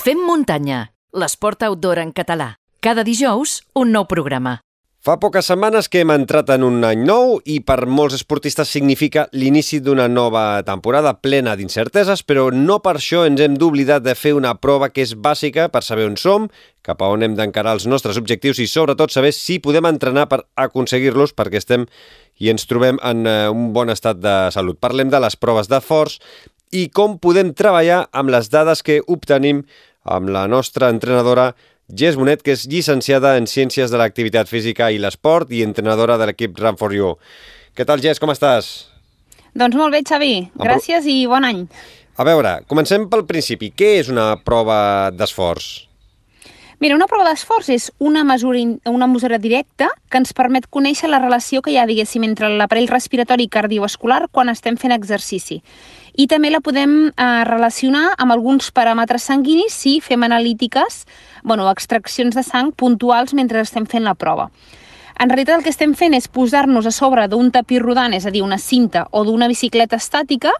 Fem muntanya, l'esport outdoor en català. Cada dijous, un nou programa. Fa poques setmanes que hem entrat en un any nou i per molts esportistes significa l'inici d'una nova temporada plena d'incerteses, però no per això ens hem d'oblidar de fer una prova que és bàsica per saber on som, cap a on hem d'encarar els nostres objectius i sobretot saber si podem entrenar per aconseguir-los perquè estem i ens trobem en eh, un bon estat de salut. Parlem de les proves de forç i com podem treballar amb les dades que obtenim amb la nostra entrenadora Jess Bonet, que és llicenciada en Ciències de l'Activitat Física i l'Esport i entrenadora de l'equip Run for You. Què tal, Jess, com estàs? Doncs molt bé, Xavi. Gràcies i bon any. A veure, comencem pel principi. Què és una prova d'esforç? Mira, una prova d'esforç és una mesura, una mesura directa que ens permet conèixer la relació que hi ha, diguéssim, entre l'aparell respiratori i cardiovascular quan estem fent exercici i també la podem eh, relacionar amb alguns paràmetres sanguinis si fem analítiques, bueno, extraccions de sang puntuals mentre estem fent la prova. En realitat el que estem fent és posar-nos a sobre d'un tapí rodant, és a dir, una cinta o d'una bicicleta estàtica,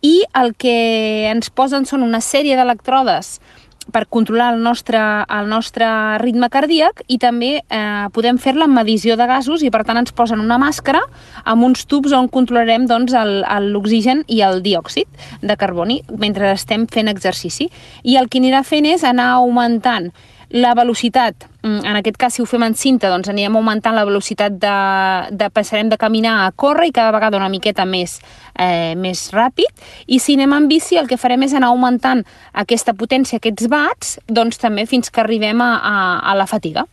i el que ens posen són una sèrie d'electrodes per controlar el nostre, el nostre ritme cardíac i també eh, podem fer-la amb medició de gasos i per tant ens posen una màscara amb uns tubs on controlarem doncs, l'oxigen i el diòxid de carboni mentre estem fent exercici. I el que anirà fent és anar augmentant la velocitat, mm, en aquest cas si ho fem en cinta, doncs anirem augmentant la velocitat de, de passarem de caminar a córrer i cada vegada una miqueta més, eh, més ràpid. I si anem en bici el que farem és anar augmentant aquesta potència, aquests watts, doncs també fins que arribem a, a, a la fatiga.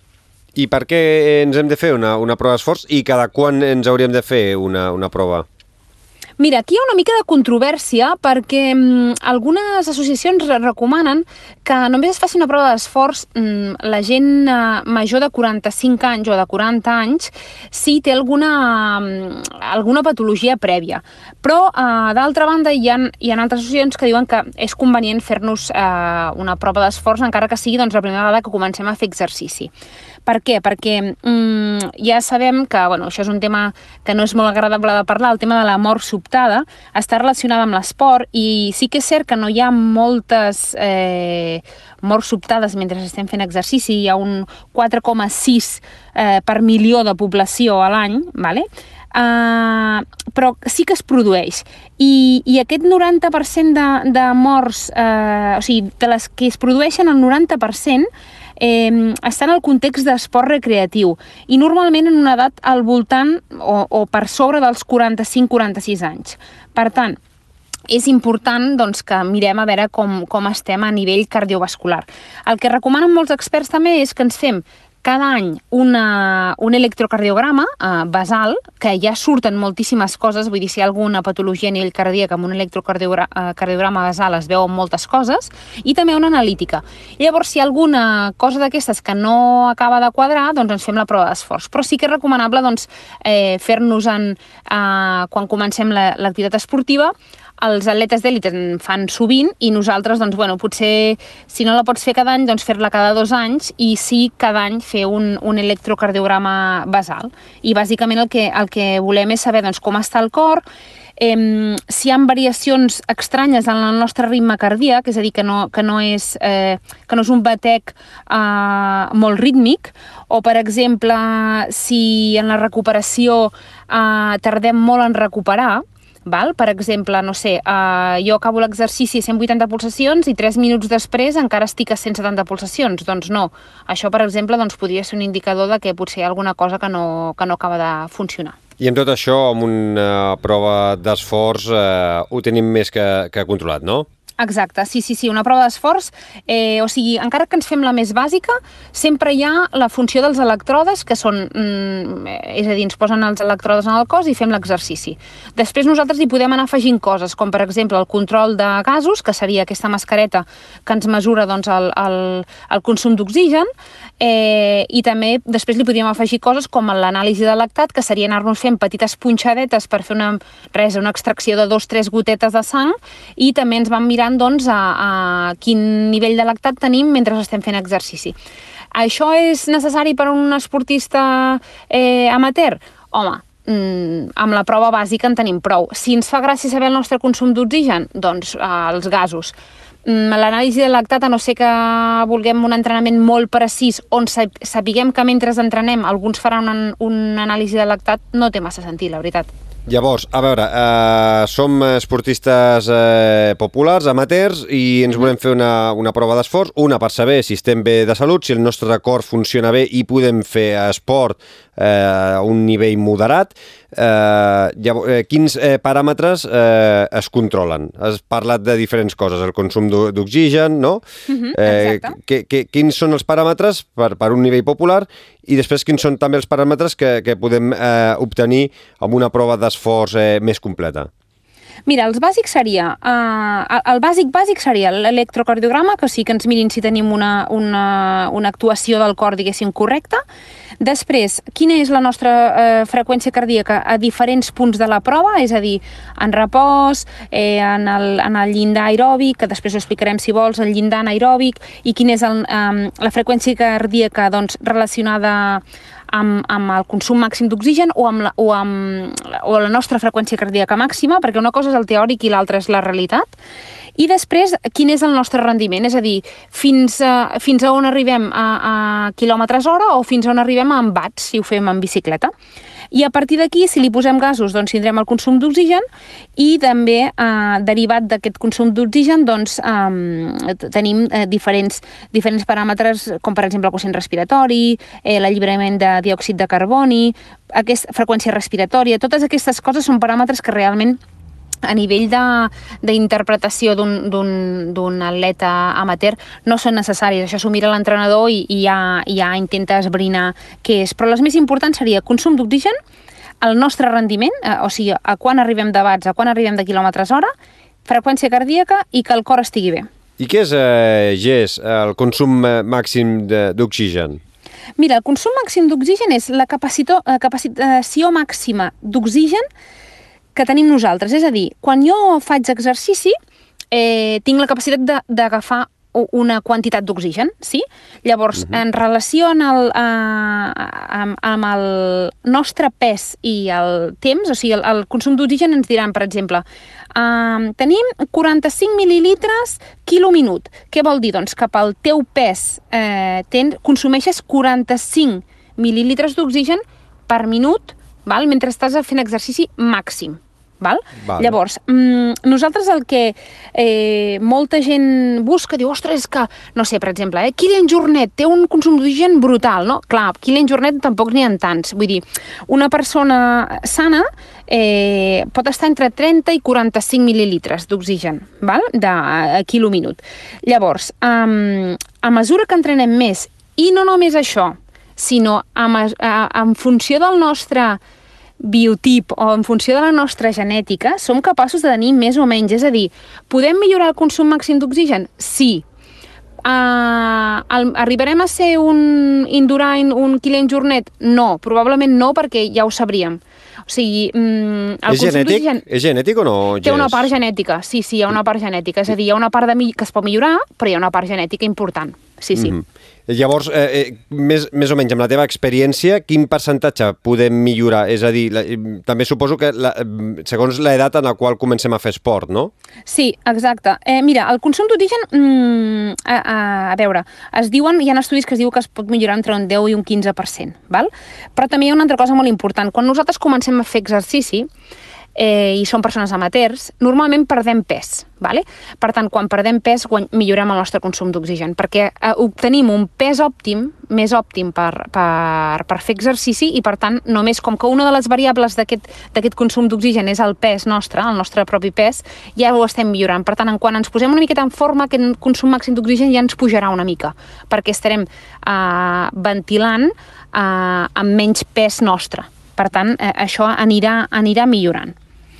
I per què ens hem de fer una, una prova d'esforç i cada quan ens hauríem de fer una, una prova? Mira, aquí hi ha una mica de controvèrsia perquè mm, algunes associacions recomanen que només es faci una prova d'esforç mm, la gent eh, major de 45 anys o de 40 anys si té alguna, mm, alguna patologia prèvia. Però, eh, d'altra banda, hi ha, hi ha altres associacions que diuen que és convenient fer-nos eh, una prova d'esforç encara que sigui doncs, la primera vegada que comencem a fer exercici. Per què? Perquè mm, ja sabem que, bueno, això és un tema que no és molt agradable de parlar, el tema de la mort sobtada està relacionada amb l'esport i sí que és cert que no hi ha moltes eh, morts sobtades mentre estem fent exercici, hi ha un 4,6 eh, per milió de població a l'any, ¿vale? Uh, però sí que es produeix. I, i aquest 90% de, de morts, uh, o sigui, de les que es produeixen, el 90% eh, està en el context d'esport recreatiu i normalment en una edat al voltant o, o per sobre dels 45-46 anys. Per tant, és important doncs, que mirem a veure com, com estem a nivell cardiovascular. El que recomanen molts experts també és que ens fem cada any una, un electrocardiograma eh, basal, que ja surten moltíssimes coses, vull dir, si hi ha alguna patologia a nivell cardíac amb un electrocardiograma eh, basal es veuen moltes coses, i també una analítica. Llavors, si hi ha alguna cosa d'aquestes que no acaba de quadrar, doncs ens fem la prova d'esforç. Però sí que és recomanable doncs, eh, fer-nos eh, quan comencem l'activitat la, esportiva els atletes d'èlit en fan sovint i nosaltres, doncs, bueno, potser si no la pots fer cada any, doncs fer-la cada dos anys i sí cada any fer un, un electrocardiograma basal. I bàsicament el que, el que volem és saber doncs, com està el cor, eh, si hi ha variacions estranyes en el nostre ritme cardíac, és a dir, que no, que no, és, eh, que no és un batec eh, molt rítmic, o, per exemple, si en la recuperació eh, tardem molt en recuperar, Val? Per exemple, no sé, uh, jo acabo l'exercici a 180 pulsacions i 3 minuts després encara estic a 170 pulsacions. Doncs no. Això, per exemple, doncs, podria ser un indicador de que potser hi ha alguna cosa que no, que no acaba de funcionar. I amb tot això, amb una prova d'esforç, eh, ho tenim més que, que controlat, no? Exacte, sí, sí, sí, una prova d'esforç, eh, o sigui, encara que ens fem la més bàsica, sempre hi ha la funció dels electrodes, que són, mm, és a dir, ens posen els electrodes en el cos i fem l'exercici. Després nosaltres hi podem anar afegint coses, com per exemple el control de gasos, que seria aquesta mascareta que ens mesura doncs, el, el, el consum d'oxigen, eh, i també després li podríem afegir coses com l'anàlisi de lactat, que seria anar-nos fent petites punxadetes per fer una, res, una extracció de dos, tres gotetes de sang, i també ens van mirar mirant doncs, a, a quin nivell de lactat tenim mentre estem fent exercici. Això és necessari per a un esportista eh, amateur? Home, mm, amb la prova bàsica en tenim prou. Si ens fa gràcia saber el nostre consum d'oxigen, doncs eh, els gasos. mm, l'anàlisi de lactat, a no ser que vulguem un entrenament molt precís, on sapiguem que mentre entrenem alguns faran una, una anàlisi de lactat, no té massa sentit, la veritat. Llavors, a veure, eh, som esportistes eh, populars, amateurs, i ens volem fer una, una prova d'esforç, una per saber si estem bé de salut, si el nostre cor funciona bé i podem fer esport eh, a un nivell moderat. Eh, llavors, eh, quins eh, paràmetres eh, es controlen? Has parlat de diferents coses, el consum d'oxigen, no? Uh -huh, eh, que, que, quins són els paràmetres per, per un nivell popular i després quins són també els paràmetres que, que podem eh, obtenir amb una prova d'esforç eh, més completa? Mira, els bàsics seria, uh, el bàsic bàsic seria l'electrocardiograma, que sí que ens mirin si tenim una, una, una actuació del cor, diguéssim, correcta, Després, quina és la nostra eh, freqüència cardíaca a diferents punts de la prova, és a dir, en repòs, eh, en, el, en el llindar aeròbic, que després ho explicarem si vols, el llindar anaeròbic, i quina és el, eh, la freqüència cardíaca doncs, relacionada amb, amb el consum màxim d'oxigen o, amb la, o, amb, o la nostra freqüència cardíaca màxima, perquè una cosa és el teòric i l'altra és la realitat. I després, quin és el nostre rendiment? És a dir, fins a, fins a on arribem a, a quilòmetres hora o fins a on arribem a watts, si ho fem en bicicleta. I a partir d'aquí, si li posem gasos, doncs tindrem el consum d'oxigen i també, eh, derivat d'aquest consum d'oxigen, doncs eh, tenim eh, diferents, diferents paràmetres, com per exemple el quocient respiratori, eh, l'alliberament de diòxid de carboni, aquesta freqüència respiratòria, totes aquestes coses són paràmetres que realment a nivell d'interpretació d'un atleta amateur no són necessaris. Això s'ho mira l'entrenador i, i, ja, ja intenta esbrinar què és. Però les més importants seria consum d'oxigen, el nostre rendiment, eh, o sigui, a quan arribem de watts, a quan arribem de quilòmetres hora, freqüència cardíaca i que el cor estigui bé. I què és, eh, Gés, el consum eh, màxim d'oxigen? Mira, el consum màxim d'oxigen és la eh, capacitació màxima d'oxigen que tenim nosaltres. És a dir, quan jo faig exercici, eh, tinc la capacitat d'agafar una quantitat d'oxigen, sí? Llavors, uh mhm. -huh. en relació amb el, eh, amb, amb el nostre pes i el temps, o sigui, el, el consum d'oxigen ens diran, per exemple, eh, tenim 45 mil·lilitres quilo minut. Què vol dir? Doncs que pel teu pes eh, ten, consumeixes 45 mil·lilitres d'oxigen per minut val? mentre estàs fent exercici màxim. Val? Val. Llavors, mm, nosaltres el que eh, molta gent busca, diu, ostres, és que, no sé, per exemple, eh, Kilian Jornet té un consum d'oxigen brutal, no? Clar, Kilian Jornet tampoc n'hi ha tants. Vull dir, una persona sana eh, pot estar entre 30 i 45 mil·lilitres d'oxigen, val? De a quilo minut. Llavors, um, a mesura que entrenem més, i no només això, sinó a, a, en funció del nostre biotip o en funció de la nostra genètica, som capaços de tenir més o menys. És a dir, podem millorar el consum màxim d'oxigen? Sí. Uh, el, arribarem a ser un Indurain, un Kilian Jornet? No, probablement no, perquè ja ho sabríem. O sigui, mm, el és genètic? És genètic o no? Té una part genètica, sí, sí, hi ha una part genètica. És a dir, hi ha una part de que es pot millorar, però hi ha una part genètica important. Sí, sí. Mm -hmm. Llavors, eh, eh, més, més o menys amb la teva experiència, quin percentatge podem millorar? És a dir, la, també suposo que la, segons l'edat en la qual comencem a fer esport, no? Sí, exacte. Eh, mira, el consum d'origen, mm, a, a, a veure, es diuen, hi ha estudis que es diu que es pot millorar entre un 10 i un 15%, val? però també hi ha una altra cosa molt important. Quan nosaltres comencem a fer exercici, eh, i són persones amateurs, normalment perdem pes. Vale? Per tant, quan perdem pes, millorem el nostre consum d'oxigen, perquè eh, obtenim un pes òptim, més òptim per, per, per fer exercici, i per tant, només com que una de les variables d'aquest consum d'oxigen és el pes nostre, el nostre propi pes, ja ho estem millorant. Per tant, en quan ens posem una miqueta en forma, aquest consum màxim d'oxigen ja ens pujarà una mica, perquè estarem eh, ventilant eh, amb menys pes nostre. Per tant, eh, això anirà, anirà millorant.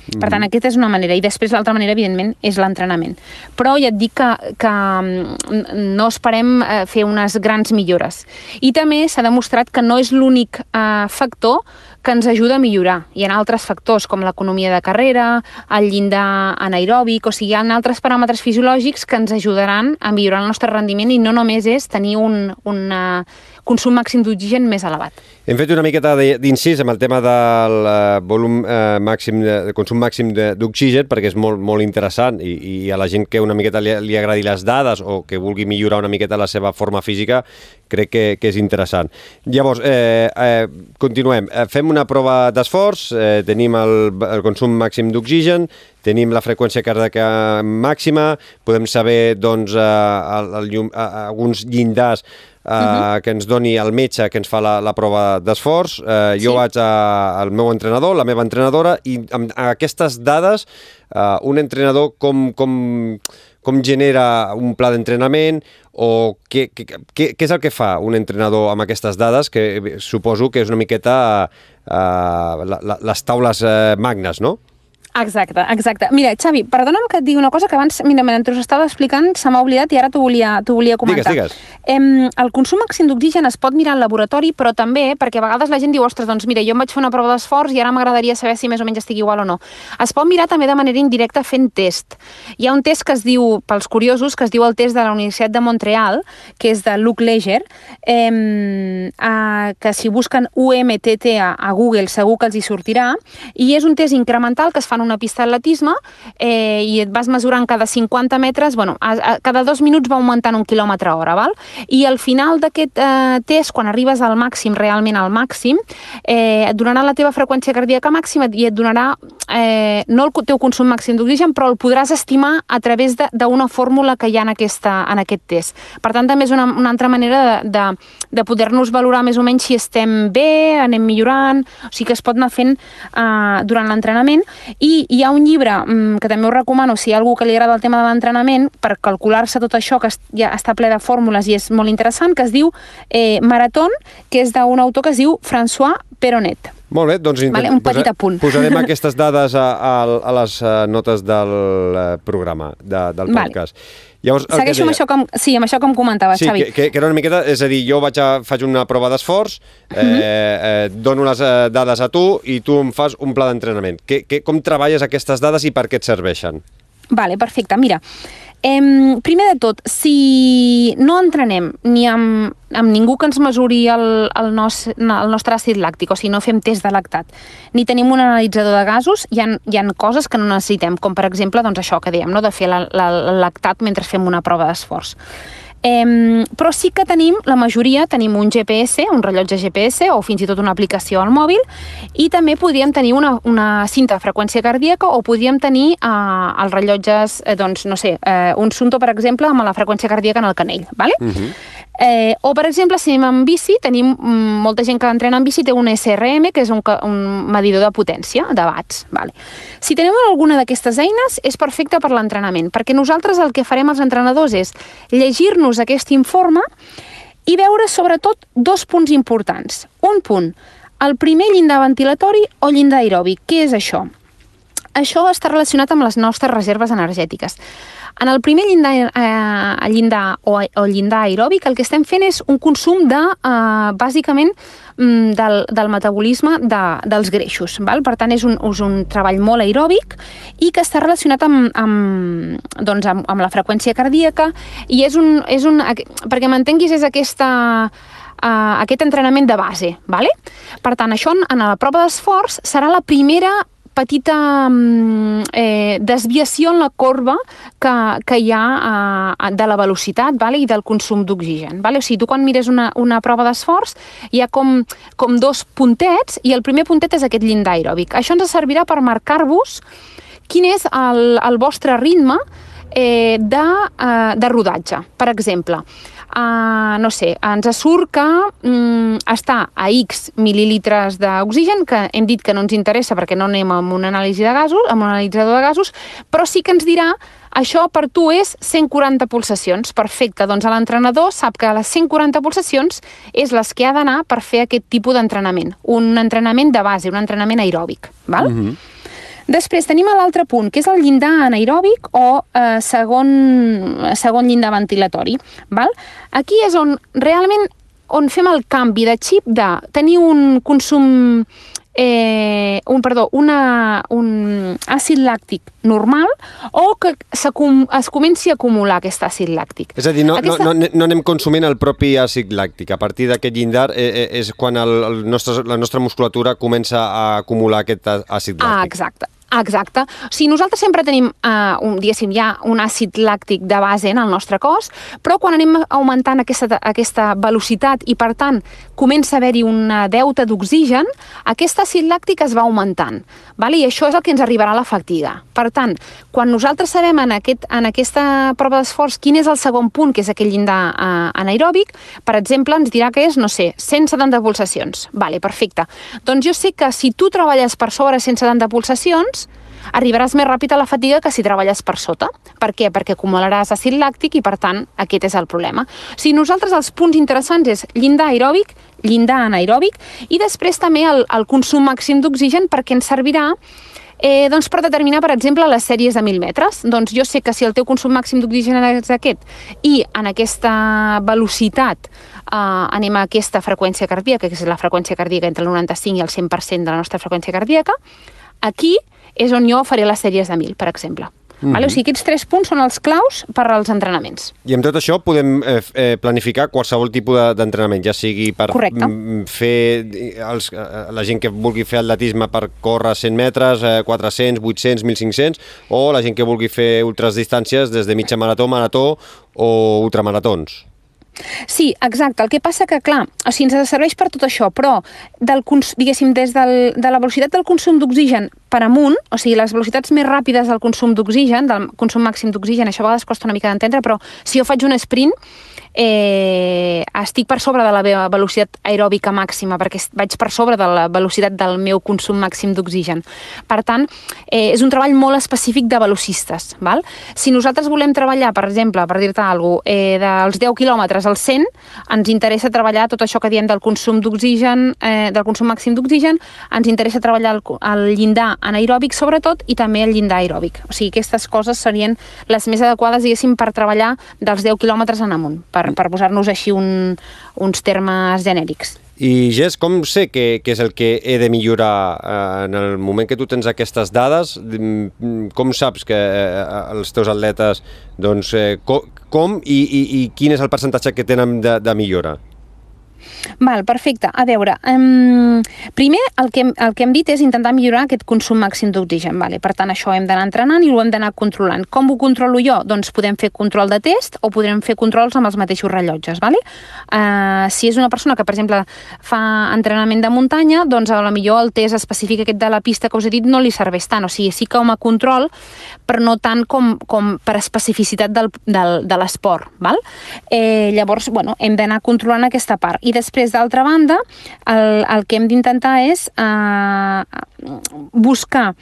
Mm. Per tant, aquesta és una manera. I després l'altra manera, evidentment, és l'entrenament. Però ja et dic que, que mm, no esperem eh, fer unes grans millores. I també s'ha demostrat que no és l'únic eh, factor que ens ajuda a millorar. Hi ha altres factors, com l'economia de carrera, el llindar anaeròbic, o sigui, hi ha altres paràmetres fisiològics que ens ajudaran a millorar el nostre rendiment i no només és tenir un, una, consum màxim d'oxigen més elevat. Hem fet una miqueta d'incís amb el tema del uh, volum uh, màxim, de consum màxim d'oxigen, perquè és molt, molt interessant i, i a la gent que una miqueta li, li agradi les dades o que vulgui millorar una miqueta la seva forma física, crec que, que és interessant. Llavors, eh, eh, continuem. Fem una prova d'esforç, eh, tenim el, el consum màxim d'oxigen, tenim la freqüència cardíaca màxima, podem saber doncs, eh, el, el llum, eh, alguns llindars Uh, uh -huh. que ens doni el metge que ens fa la, la prova d'esforç. Uh, jo sí. vaig a, al meu entrenador, la meva entrenadora, i amb aquestes dades, uh, un entrenador com, com, com genera un pla d'entrenament o què, què, què, què és el que fa un entrenador amb aquestes dades, que suposo que és una miqueta uh, la, la, les taules uh, magnes, no? Exacte, exacte. Mira, Xavi, perdona'm que et digui una cosa que abans, mira, mentre us estava explicant, se m'ha oblidat i ara t'ho volia, volia comentar. Digues, digues. Em, el consum màxim d'oxigen es pot mirar al laboratori, però també, perquè a vegades la gent diu, ostres, doncs mira, jo em vaig fer una prova d'esforç i ara m'agradaria saber si més o menys estic igual o no. Es pot mirar també de manera indirecta fent test. Hi ha un test que es diu, pels curiosos, que es diu el test de la Universitat de Montreal, que és de Luke Leger, em, a, que si busquen UMTT a, a Google segur que els hi sortirà, i és un test incremental que es fa en una pista d'atletisme eh, i et vas mesurant cada 50 metres, bueno, a, a, cada dos minuts va augmentant un quilòmetre hora, val? i al final d'aquest eh, test, quan arribes al màxim, realment al màxim, eh, et donarà la teva freqüència cardíaca màxima i et donarà eh, no el teu consum màxim d'oxigen, però el podràs estimar a través d'una fórmula que hi ha en, aquesta, en aquest test. Per tant, també és una, una altra manera de, de, de poder-nos valorar més o menys si estem bé, anem millorant, o sigui que es pot anar fent eh, durant l'entrenament i hi ha un llibre mm, que també us recomano si hi ha algú que li agrada el tema de l'entrenament per calcular-se tot això que ja està ple de fórmules i és molt interessant, que es diu eh, Maratón, que és d'un autor que es diu François Peronet. Molt bé, doncs vale, un petit apunt. posarem aquestes dades a, a, a les uh, notes del uh, programa, de, del podcast. Vale. Llavors, Segueixo amb això, com, sí, amb això com comentaves, sí, Xavi. Que, que era una miqueta, és a dir, jo vaig a, faig una prova d'esforç, eh, mm -hmm. eh, dono les eh, dades a tu i tu em fas un pla d'entrenament. Com treballes aquestes dades i per què et serveixen? Vale, perfecte. Mira, Em, primer de tot, si no entrenem ni amb, amb ningú que ens mesuri el, el, nos, el nostre àcid làctic, o si no fem test de lactat, ni tenim un analitzador de gasos, hi ha, hi ha coses que no necessitem, com per exemple doncs això que dèiem, no? de fer la, la, el lactat mentre fem una prova d'esforç. Eh, però sí que tenim, la majoria, tenim un GPS, un rellotge GPS o fins i tot una aplicació al mòbil i també podríem tenir una, una cinta de freqüència cardíaca o podríem tenir eh, els rellotges, eh, doncs, no sé, eh, un Sunto, per exemple, amb la freqüència cardíaca en el canell, ¿vale? Uh. -huh. Eh, o, per exemple, si anem amb bici, tenim mm, molta gent que entrena amb bici té un SRM, que és un, un medidor de potència, de watts. Vale. Si tenim alguna d'aquestes eines, és perfecte per l'entrenament, perquè nosaltres el que farem als entrenadors és llegir-nos aquest informe i veure sobretot dos punts importants. Un punt, el primer llindar ventilatori o llindar aeròbic. Què és això? Això està relacionat amb les nostres reserves energètiques. En el primer llindar, eh, llindar o, o llindar aeròbic el que estem fent és un consum de, eh, bàsicament, mm, del, del metabolisme de, dels greixos. Val? Per tant, és un, és un treball molt aeròbic i que està relacionat amb, amb, doncs, amb, amb la freqüència cardíaca i és un, és un perquè m'entenguis, és aquesta uh, aquest entrenament de base. Vale? Per tant, això en, en la prova d'esforç serà la primera petita mm, eh, desviació en la corba que, que hi ha eh, de la velocitat vale? i del consum d'oxigen. Vale? O sigui, tu quan mires una, una prova d'esforç hi ha com, com dos puntets i el primer puntet és aquest llindar aeròbic. Això ens servirà per marcar-vos quin és el, el vostre ritme eh, de, eh, de rodatge. Per exemple, uh, no sé, ens surt que um, està a X mil·lilitres d'oxigen, que hem dit que no ens interessa perquè no anem amb una anàlisi de gasos, amb un analitzador de gasos, però sí que ens dirà això per tu és 140 pulsacions. Perfecte, doncs l'entrenador sap que les 140 pulsacions és les que ha d'anar per fer aquest tipus d'entrenament. Un entrenament de base, un entrenament aeròbic. Val? Mm -hmm. Després tenim l'altre punt, que és el llindar anaeròbic o eh, segon, segon llindar ventilatori. Val? Aquí és on realment on fem el canvi de xip de tenir un consum eh, un, perdó, una, un àcid làctic normal o que es comenci a acumular aquest àcid làctic. És a dir, no, Aquesta... no, no, no anem consumint el propi àcid làctic. A partir d'aquest llindar eh, eh, és quan el, el nostre, la nostra musculatura comença a acumular aquest àcid làctic. Ah, exacte. Exacte. Sigui, nosaltres sempre tenim, eh, un, diguéssim, ja un àcid làctic de base en el nostre cos, però quan anem augmentant aquesta, aquesta velocitat i, per tant, comença a haver-hi una deuta d'oxigen, aquest àcid làctic es va augmentant. Vale? I això és el que ens arribarà a la fatiga. Per tant, quan nosaltres sabem en, aquest, en aquesta prova d'esforç quin és el segon punt, que és aquell llindar eh, anaeròbic, per exemple, ens dirà que és, no sé, 170 pulsacions. Vale, perfecte. Doncs jo sé que si tu treballes per sobre 170 pulsacions, arribaràs més ràpid a la fatiga que si treballes per sota. Per què? Perquè acumularàs àcid làctic i, per tant, aquest és el problema. O sigui, nosaltres els punts interessants és llindar aeròbic, llindar anaeròbic i després també el, el consum màxim d'oxigen perquè ens servirà Eh, doncs per determinar, per exemple, les sèries de 1.000 metres. Doncs jo sé que si el teu consum màxim d'oxigen és aquest i en aquesta velocitat eh, anem a aquesta freqüència cardíaca, que és la freqüència cardíaca entre el 95 i el 100% de la nostra freqüència cardíaca, aquí és on jo faré les sèries de 1.000, per exemple. Mm -hmm. vale? O sigui, aquests tres punts són els claus per als entrenaments. I amb tot això podem eh, eh, planificar qualsevol tipus d'entrenament, ja sigui per Correcte. fer els, eh, la gent que vulgui fer atletisme per córrer 100 metres, eh, 400, 800, 1.500, o la gent que vulgui fer ultras distàncies des de mitja marató, marató o ultramaratons. Sí, exacte. El que passa que, clar, o sigui, ens serveix per tot això, però, del, diguéssim, des del, de la velocitat del consum d'oxigen per amunt, o sigui, les velocitats més ràpides del consum d'oxigen, del consum màxim d'oxigen, això a vegades costa una mica d'entendre, però si jo faig un sprint, eh, estic per sobre de la meva velocitat aeròbica màxima, perquè vaig per sobre de la velocitat del meu consum màxim d'oxigen. Per tant, eh, és un treball molt específic de velocistes. Val? Si nosaltres volem treballar, per exemple, per dir-te alguna cosa, eh, dels 10 quilòmetres als 100, ens interessa treballar tot això que diem del consum d'oxigen, eh, del consum màxim d'oxigen, ens interessa treballar el, el llindar anaeròbic sobretot i també el llindar aeròbic. O sigui, aquestes coses serien les més adequades, diguéssim, per treballar dels 10 quilòmetres en amunt, per per, per posar-nos així un, uns termes genèrics. I, Gés, com sé què, què és el que he de millorar eh, en el moment que tu tens aquestes dades? Mm, com saps que eh, els teus atletes, doncs, eh, com, com i, i, i quin és el percentatge que tenen de, de millora? Val, perfecte. A veure, um, primer el que, el que hem dit és intentar millorar aquest consum màxim d'oxigen. Vale? Per tant, això hem d'anar entrenant i ho hem d'anar controlant. Com ho controlo jo? Doncs podem fer control de test o podrem fer controls amb els mateixos rellotges. Vale? Uh, si és una persona que, per exemple, fa entrenament de muntanya, doncs a lo millor el test específic aquest de la pista que us he dit no li serveix tant. O sigui, sí que com a control, però no tant com, com per especificitat del, del, de l'esport. Eh, llavors, bueno, hem d'anar controlant aquesta part. I després, d'altra banda, el, el que hem d'intentar és eh, buscar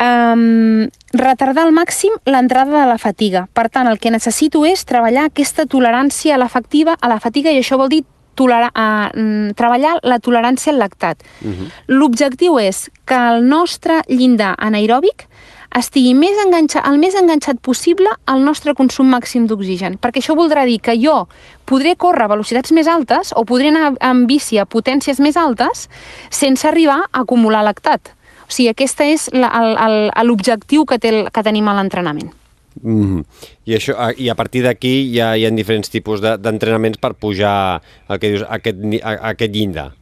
um, retardar al màxim l'entrada de la fatiga. Per tant, el que necessito és treballar aquesta tolerància a l'efectiva a la fatiga i això vol dir tolerar, uh, treballar la tolerància al lactat. Uh mhm. -huh. L'objectiu és que el nostre llindar anaeròbic estigui més enganxat, el més enganxat possible al nostre consum màxim d'oxigen, perquè això voldrà dir que jo podré córrer a velocitats més altes o podré anar amb bici a potències més altes sense arribar a acumular lactat. O sigui, aquest és l'objectiu que, té, que tenim a l'entrenament. Mm -hmm. I, això, I a partir d'aquí ja hi ha diferents tipus d'entrenaments de, per pujar el que dius, aquest, aquest llindar.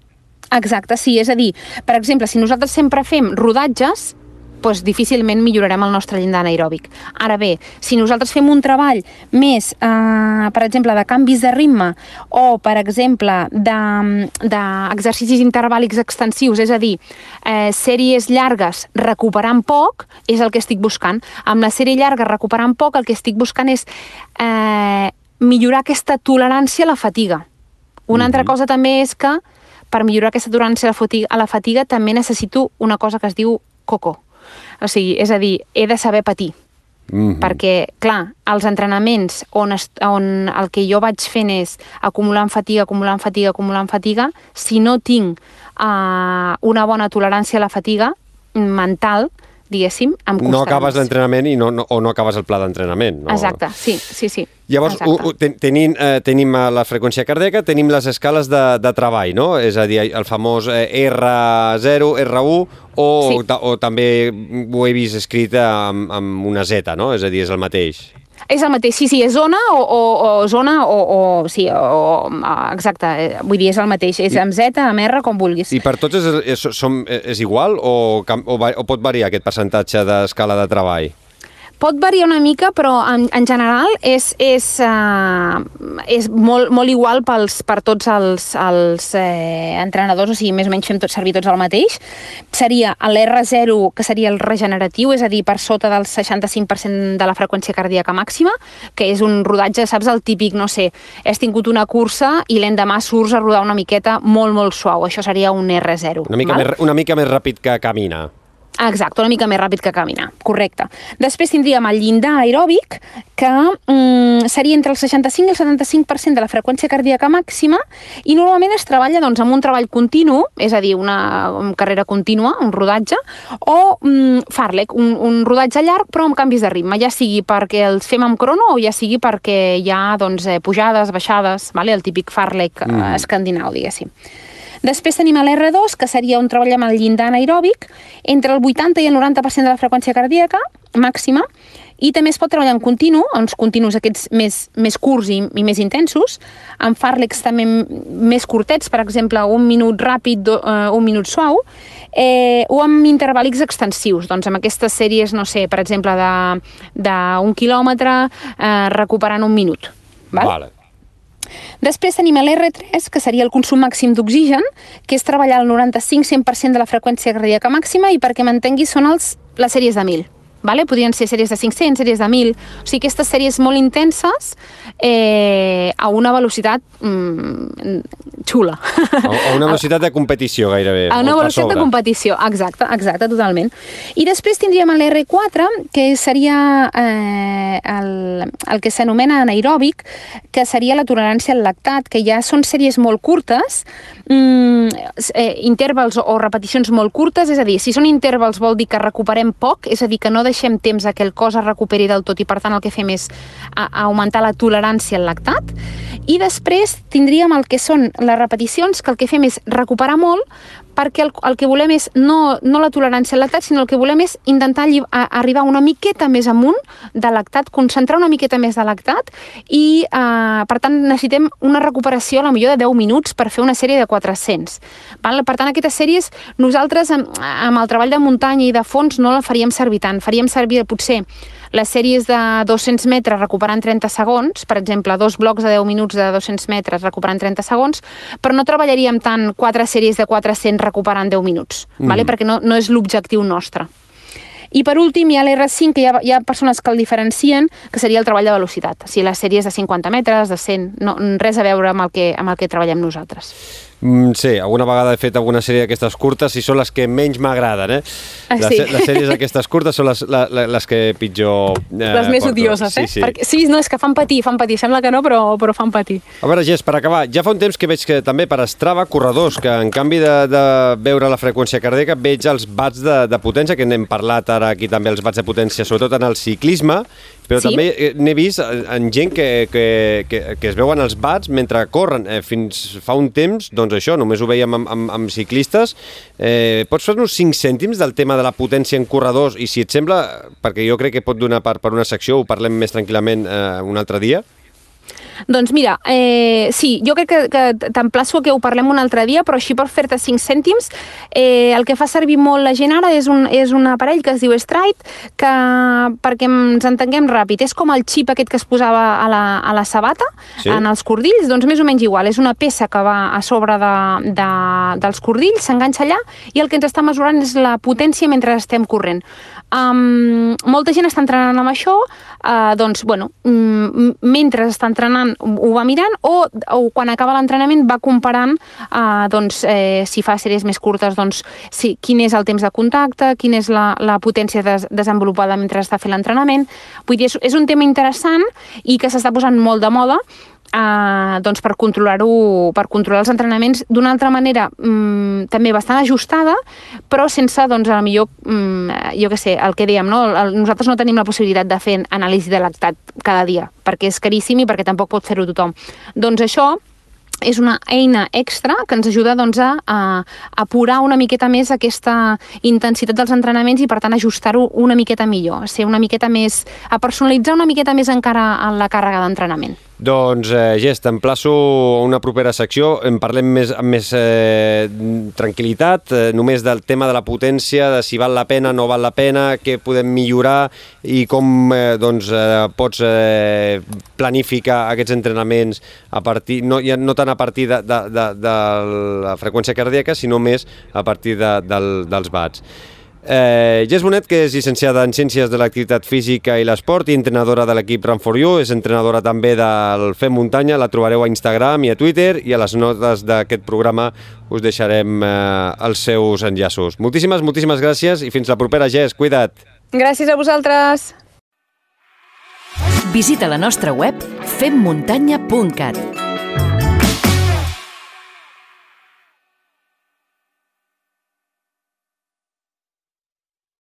Exacte, sí, és a dir, per exemple, si nosaltres sempre fem rodatges, doncs difícilment millorarem el nostre llindar anaeròbic. Ara bé, si nosaltres fem un treball més, eh, per exemple, de canvis de ritme o, per exemple, d'exercicis de, intervàlics extensius, és a dir, eh, sèries llargues recuperant poc, és el que estic buscant. Amb la sèrie llarga recuperant poc, el que estic buscant és eh, millorar aquesta tolerància a la fatiga. Una mm -hmm. altra cosa també és que per millorar aquesta tolerància a la, fatiga, a la fatiga també necessito una cosa que es diu coco. O sigui, és a dir, he de saber patir. Mm -hmm. Perquè, clar, els entrenaments on, es, on el que jo vaig fent és acumulant fatiga, acumulant fatiga, acumulant fatiga, si no tinc uh, una bona tolerància a la fatiga mental, diguéssim, amb constància. No acabes l'entrenament i no, no, o no acabes el pla d'entrenament. No? Exacte, sí, sí, sí. Llavors, u, u, ten, tenim, eh, tenim eh, la freqüència cardíaca, tenim les escales de, de treball, no? És a dir, el famós eh, R0, R1, o, Sí. ta, o també ho he vist escrit amb, amb una Z, no? És a dir, és el mateix. És el mateix, sí, sí, és zona o, o, o zona o, o sí, o, o, exacte, eh, vull dir, és el mateix, és amb Z, amb R, com vulguis. I per tots és, és, som, és igual o, o, o pot variar aquest percentatge d'escala de treball? Pot variar una mica, però en, en general és, és, uh, és molt, molt igual pels, per tots els, els eh, entrenadors, o sigui, més o menys fem tot, servir tots el mateix. Seria l'R0, que seria el regeneratiu, és a dir, per sota del 65% de la freqüència cardíaca màxima, que és un rodatge, saps, el típic, no sé, has tingut una cursa i l'endemà surts a rodar una miqueta molt, molt suau. Això seria un R0. Una mica, val? més, una mica més ràpid que camina. Exacte, una mica més ràpid que caminar, correcte. Després tindríem el llindar aeròbic, que mm, seria entre el 65 i el 75% de la freqüència cardíaca màxima, i normalment es treballa doncs, amb un treball continu, és a dir, una, una carrera contínua, un rodatge, o mm, farlek, un, un rodatge llarg però amb canvis de ritme, ja sigui perquè els fem amb crono o ja sigui perquè hi ha doncs, eh, pujades, baixades, vale? el típic farlek mm. eh, escandinau, diguéssim. Després tenim l'R2, que seria treball amb el llindar anaeròbic, entre el 80 i el 90% de la freqüència cardíaca màxima, i també es pot treballar en continu, uns continus aquests més, més curts i, i més intensos, amb fàrlecs també més curtets, per exemple, un minut ràpid, do, eh, un minut suau, eh, o amb intervàlics extensius, doncs amb aquestes sèries, no sé, per exemple, d'un quilòmetre eh, recuperant un minut. Val? Vale. Després tenim l'R3, que seria el consum màxim d'oxigen, que és treballar al 95-100% de la freqüència cardíaca màxima i perquè m'entenguis són els, les sèries de 1000. Vale? Podrien ser sèries de 500, sèries de 1.000. O sigui, aquestes sèries molt intenses eh, a una velocitat mm, xula. A, a una velocitat de competició, gairebé. A una velocitat de sobre. competició, exacte, exacte, totalment. I després tindríem l'R4, que seria eh, el, el que s'anomena anaeròbic, que seria la tolerància al lactat, que ja són sèries molt curtes, mm, eh, intervals o repeticions molt curtes, és a dir, si són intervals vol dir que recuperem poc, és a dir, que no deixem temps a que el cos es recuperi del tot i per tant el que fem és a, a augmentar la tolerància al lactat. I després tindríem el que són les repeticions, que el que fem és recuperar molt perquè el, el que volem és no, no la tolerància al lactat, sinó el que volem és intentar a, arribar una miqueta més amunt de lactat, concentrar una miqueta més de lactat i, eh, per tant, necessitem una recuperació a la millor de 10 minuts per fer una sèrie de 400. Val? Per tant, aquestes sèries nosaltres amb, amb el treball de muntanya i de fons no la faríem servir tant. Faríem servir potser les sèries de 200 metres recuperant 30 segons, per exemple, dos blocs de 10 minuts de 200 metres recuperant 30 segons, però no treballaríem tant quatre sèries de 400 recuperant 10 minuts, mm. vale? perquè no, no és l'objectiu nostre. I per últim hi ha l'R5, que hi ha, hi ha persones que el diferencien, que seria el treball de velocitat. O sigui, les sèries de 50 metres, de 100, no, res a veure amb el que, amb el que treballem nosaltres. Mm, sí, alguna vegada he fet alguna sèrie d'aquestes curtes i són les que menys m'agraden, eh? Ah, les, sí? sé- les sèries aquestes curtes són les, la, les que pitjor... Eh, Les més porto. odioses, eh? Sí, sí. Perquè, sí, no, és que fan patir, fan patir. Sembla que no, però, però fan patir. A veure, Gés, per acabar, ja fa un temps que veig que també per Strava, corredors, que en canvi de, de veure la freqüència cardíaca, veig els bats de, de potència, que n'hem parlat ara aquí també, els bats de potència, sobretot en el ciclisme, però Sí. també eh, n'he vist en en gent que, que, que, que es veuen els bats mentre corren. Eh, fins fa un temps, doncs això, només ho veiem amb, amb, amb ciclistes. Eh, pots fer-nos 5 cèntims del tema de la potència en corredors i si et sembla, perquè jo crec que pot donar per, per una secció, ho parlem més tranquil·lament eh, un altre dia. Doncs mira, eh, sí, jo crec que, que t'emplaço que ho parlem un altre dia, però així per fer-te 5 cèntims, eh, el que fa servir molt la gent ara és un, és un aparell que es diu Stride, que perquè ens entenguem ràpid, és com el xip aquest que es posava a la, a la sabata, Sí. sí. en els cordills, doncs més o menys igual, és una peça que va a sobre de, de, dels cordills, s'enganxa allà, i el que ens està mesurant és la potència mentre estem corrent. Um, molta gent està entrenant amb això, uh, doncs, bueno, mm, mentre està entrenant ho va mirant o, o quan acaba l'entrenament va comparant uh, doncs, eh, si fa sèries més curtes, doncs, si, quin és el temps de contacte, quina és la, la potència des, desenvolupada mentre està fent l'entrenament. Vull dir, és, és un tema interessant i que s'està posant molt de moda eh, doncs per controlar-ho, per controlar els entrenaments d'una altra manera mm, també bastant ajustada, però sense, doncs, a millor, mm, jo què sé, el que dèiem, no? Nosaltres no tenim la possibilitat de fer anàlisi de lactat cada dia, perquè és caríssim i perquè tampoc pot fer-ho tothom. Doncs això és una eina extra que ens ajuda doncs, a, a apurar una miqueta més aquesta intensitat dels entrenaments i per tant ajustar-ho una miqueta millor, ser una miqueta més, a personalitzar una miqueta més encara en la càrrega d'entrenament. Doncs, eh, Gest, emplaço a una propera secció. En parlem més, amb més eh, tranquil·litat, eh, només del tema de la potència, de si val la pena, no val la pena, què podem millorar i com eh, doncs, eh, pots eh, planificar aquests entrenaments a partir, no, ja, no tant a partir de, de, de, de la freqüència cardíaca, sinó més a partir de, del, dels bats. Eh, Jess Bonet, que és llicenciada en Ciències de l'Activitat Física i l'Esport i entrenadora de l'equip Run for You, és entrenadora també del Fem Muntanya, la trobareu a Instagram i a Twitter i a les notes d'aquest programa us deixarem eh, els seus enllaços. Moltíssimes, moltíssimes gràcies i fins la propera, Jess, cuida't! Gràcies a vosaltres! Visita la nostra web femmuntanya.cat